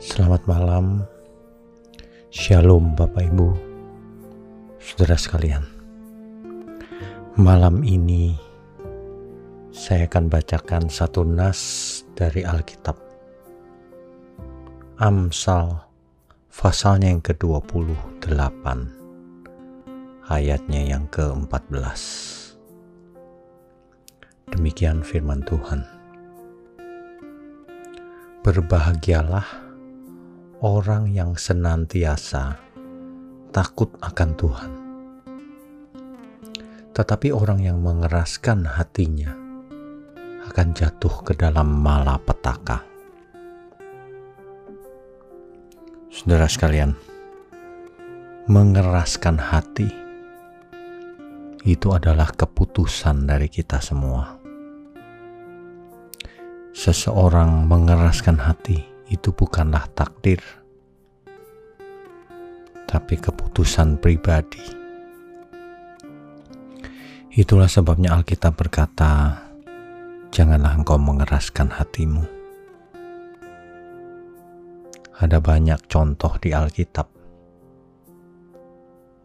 Selamat malam, Shalom Bapak Ibu, Saudara sekalian. Malam ini saya akan bacakan satu nas dari Alkitab. Amsal pasalnya yang ke-28 ayatnya yang ke-14. Demikian firman Tuhan. Berbahagialah orang yang senantiasa takut akan Tuhan. Tetapi orang yang mengeraskan hatinya akan jatuh ke dalam malapetaka. Saudara sekalian, mengeraskan hati itu adalah keputusan dari kita semua. Seseorang mengeraskan hati itu bukanlah takdir, tapi keputusan pribadi. Itulah sebabnya Alkitab berkata, "Janganlah engkau mengeraskan hatimu." Ada banyak contoh di Alkitab.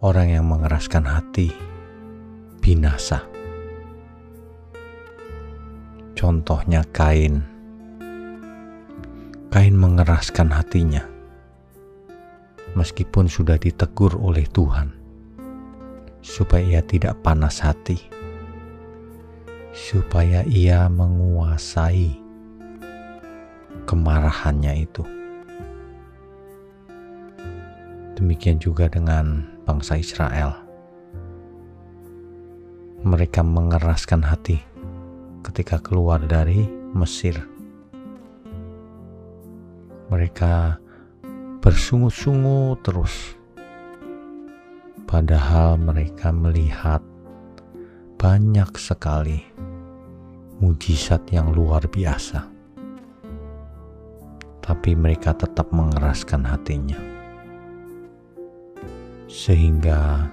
Orang yang mengeraskan hati binasa. Contohnya Kain Kain mengeraskan hatinya, meskipun sudah ditegur oleh Tuhan, supaya ia tidak panas hati, supaya ia menguasai kemarahannya itu. Demikian juga dengan bangsa Israel. Mereka mengeraskan hati ketika keluar dari Mesir mereka bersungut-sungut terus. Padahal mereka melihat banyak sekali mujizat yang luar biasa. Tapi mereka tetap mengeraskan hatinya. Sehingga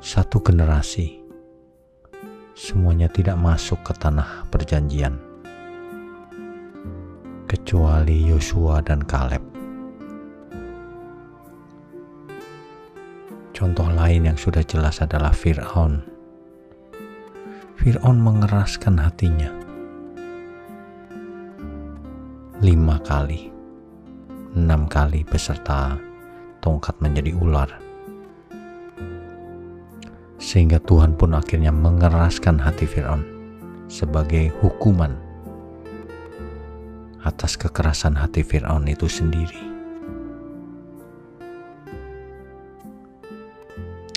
satu generasi semuanya tidak masuk ke tanah perjanjian kecuali Yosua dan Kaleb. Contoh lain yang sudah jelas adalah Fir'aun. Fir'aun mengeraskan hatinya lima kali, enam kali beserta tongkat menjadi ular. Sehingga Tuhan pun akhirnya mengeraskan hati Fir'aun sebagai hukuman atas kekerasan hati Firaun itu sendiri.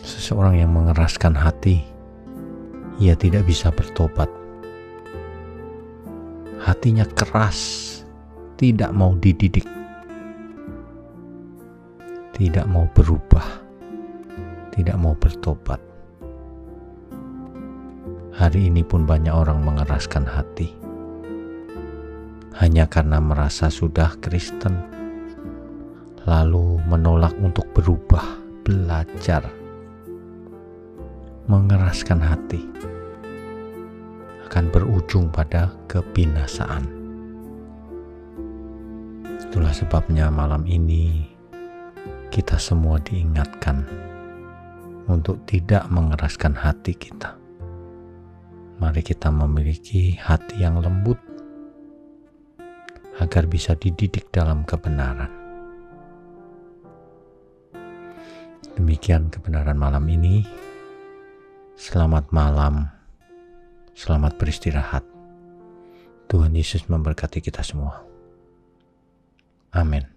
Seseorang yang mengeraskan hati, ia tidak bisa bertobat. Hatinya keras, tidak mau dididik, tidak mau berubah, tidak mau bertobat. Hari ini pun banyak orang mengeraskan hati hanya karena merasa sudah Kristen, lalu menolak untuk berubah, belajar, mengeraskan hati, akan berujung pada kebinasaan. Itulah sebabnya malam ini kita semua diingatkan untuk tidak mengeraskan hati kita. Mari kita memiliki hati yang lembut agar bisa dididik dalam kebenaran. Demikian kebenaran malam ini. Selamat malam, selamat beristirahat. Tuhan Yesus memberkati kita semua. Amin.